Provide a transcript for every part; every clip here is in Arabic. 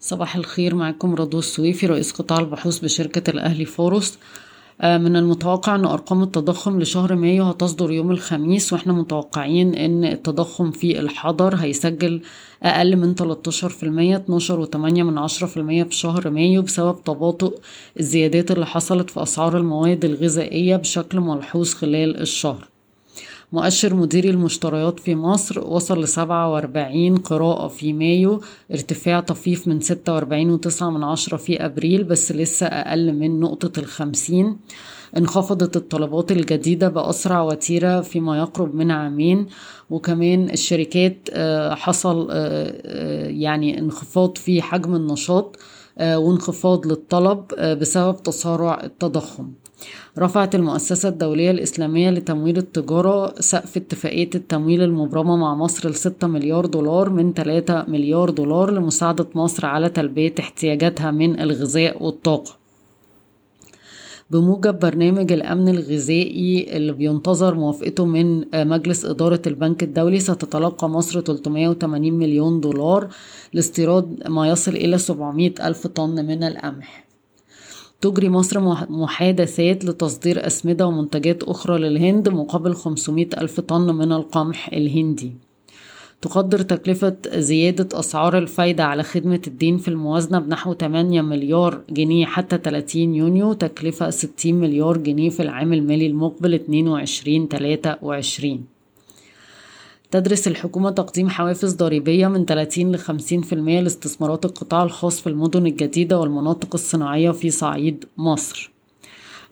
صباح الخير معكم رضوى السويفي رئيس قطاع البحوث بشركة الأهلي فاروس آه، من المتوقع أن أرقام التضخم لشهر مايو هتصدر يوم الخميس وإحنا متوقعين أن التضخم في الحضر هيسجل أقل من 13% 12.8 من عشرة في المية في شهر مايو بسبب تباطؤ الزيادات اللي حصلت في أسعار المواد الغذائية بشكل ملحوظ خلال الشهر. مؤشر مديري المشتريات في مصر وصل لسبعة وأربعين قراءة في مايو ارتفاع طفيف من ستة وأربعين وتسعة من عشرة في أبريل بس لسه أقل من نقطة الخمسين. انخفضت الطلبات الجديدة بأسرع وتيرة فيما يقرب من عامين. وكمان الشركات آه، حصل آه، آه، يعني انخفاض في حجم النشاط وانخفاض للطلب بسبب تسارع التضخم. رفعت المؤسسة الدولية الإسلامية لتمويل التجارة سقف اتفاقية التمويل المبرمة مع مصر لستة مليار دولار من 3 مليار دولار لمساعدة مصر على تلبية احتياجاتها من الغذاء والطاقة. بموجب برنامج الأمن الغذائي اللي بينتظر موافقته من مجلس إدارة البنك الدولي ستتلقى مصر 380 مليون دولار لاستيراد ما يصل إلى 700 ألف طن من القمح. تجري مصر محادثات لتصدير أسمدة ومنتجات أخرى للهند مقابل 500 ألف طن من القمح الهندي. تقدر تكلفة زيادة أسعار الفايدة على خدمة الدين في الموازنة بنحو 8 مليار جنيه حتى 30 يونيو تكلفة 60 مليار جنيه في العام المالي المقبل 22 23 تدرس الحكومة تقديم حوافز ضريبية من 30 ل 50% لاستثمارات القطاع الخاص في المدن الجديدة والمناطق الصناعية في صعيد مصر.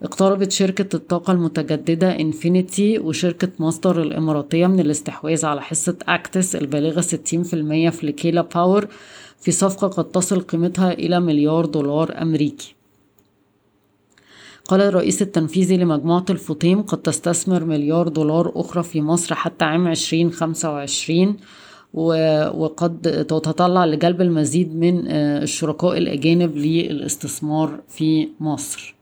اقتربت شركة الطاقة المتجددة Infinity وشركة مصدر الإماراتية من الاستحواذ على حصة Actis البالغة 60% في Lekela Power في صفقة قد تصل قيمتها إلى مليار دولار أمريكي. قال الرئيس التنفيذي لمجموعة الفطيم قد تستثمر مليار دولار أخرى في مصر حتى عام 2025 وقد تتطلع لجلب المزيد من آه، الشركاء الأجانب للاستثمار في مصر.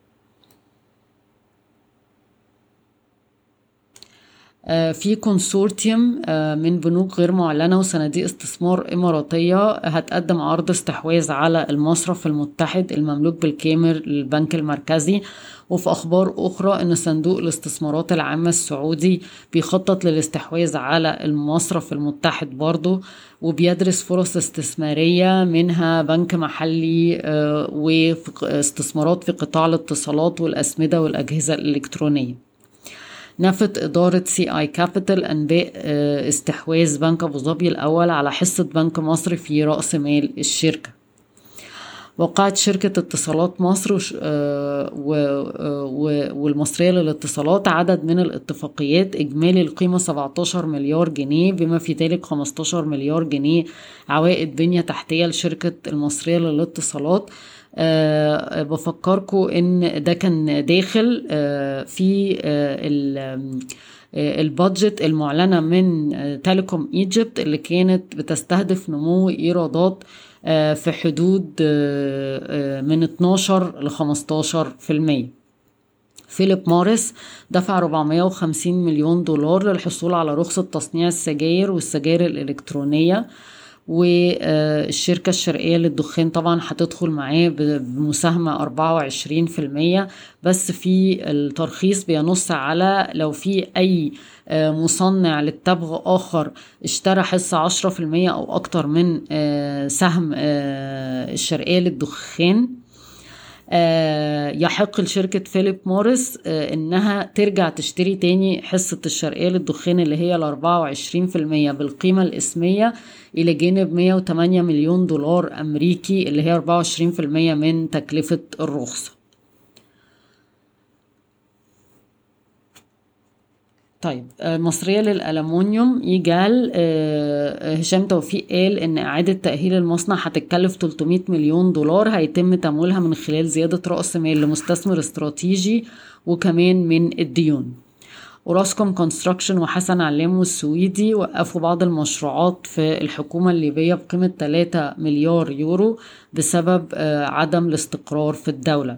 في كونسورتيوم آه، من بنوك غير معلنة وصناديق استثمار إماراتية هتقدم عرض استحواذ على المصرف المتحد المملوك بالكامل للبنك المركزي. وفي أخبار أخرى أن صندوق الاستثمارات العامة السعودي بيخطط للاستحواذ على المصرف المتحد برضه وبيدرس فرص استثمارية منها بنك محلي آه، واستثمارات في قطاع الاتصالات والأسمدة والأجهزة الإلكترونية. نفت إدارة CI Capital أنباء آه، استحواذ بنك أبو ظبي الأول على حصة بنك مصر في رأس مال الشركة. وقعت شركة اتصالات مصر آه، آه، والمصرية للاتصالات عدد من الاتفاقيات إجمالي القيمة 17 مليار جنيه بما في ذلك 15 مليار جنيه عوائد بنية تحتية لشركة المصرية للاتصالات. بفكركم إن ده كان داخل أه في أه ال budget المعلنة من Telecom Egypt اللي كانت بتستهدف نمو إيرادات في حدود من 12 ل 15 في المية. Philip Morris دفع 450 مليون دولار للحصول على رخصة تصنيع السجاير والسجاير الإلكترونية. والشركة الشرقية للدخان طبعا هتدخل معاه بمساهمة أربعة وعشرين في المية بس في الترخيص بينص على لو في أي آه، مصنع للتبغ آخر اشترى حصة عشرة في المية أو أكتر من آه، سهم آه، الشرقية للدخان. يحق لشركة فيليب موريس آه، إنها ترجع تشتري تاني حصة الشرقية للدخان اللي هي في المية بالقيمة الإسمية إلى جانب مية وتمانية مليون دولار أمريكي اللي هي أربعة وعشرين في المية من تكلفة الرخصة. طيب المصرية للألمونيوم. يجال آه، هشام توفيق قال إن إعادة تأهيل المصنع هتتكلف 300 مليون دولار هيتم تمويلها من خلال زيادة رأس مال لمستثمر استراتيجي وكمان من الديون. Orascom Construction وحسن علام والسويدي وقفوا بعض المشروعات في الحكومة الليبية بقيمة 3 مليار يورو بسبب آه، عدم الاستقرار في الدولة.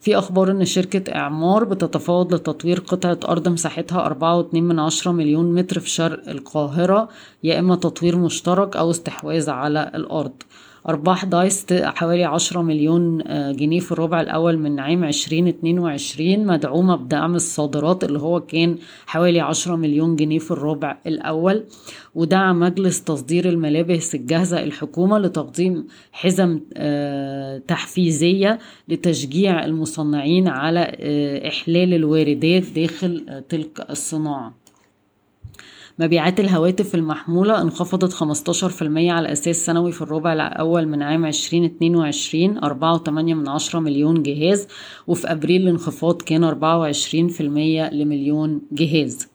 في أخبار إن شركة إعمار بتتفاوض لتطوير قطعة أرض مساحتها أربعة واتنين من عشرة مليون متر في شرق القاهرة يا إما تطوير مشترك أو استحواذ على الأرض. أرباح Dice حوالي عشرة مليون جنيه في الربع الأول من عام عشرين اتنين وعشرين مدعومة بدعم الصادرات اللي هو كان حوالي عشرة مليون جنيه في الربع الأول. ودعم مجلس تصدير الملابس الجاهزة الحكومة لتقديم حزم تحفيزية لتشجيع المصنعين على إحلال الواردات داخل تلك الصناعة. مبيعات الهواتف المحمولة انخفضت 15% على أساس سنوي في الربع الأول من عام 2022 4.8 من عشرة مليون جهاز وفي أبريل الانخفاض كان 24% لمليون جهاز.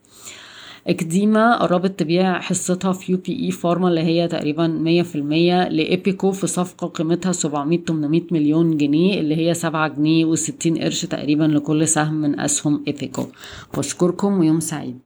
أكديما قربت تبيع حصتها في UPE Pharma اللي هي تقريبا 100% لإيبيكو في صفقة قيمتها 700 800 مليون جنيه اللي هي 7 جنيه و60 قرش تقريبا لكل سهم من أسهم إيبيكو بشكركم ويوم سعيد.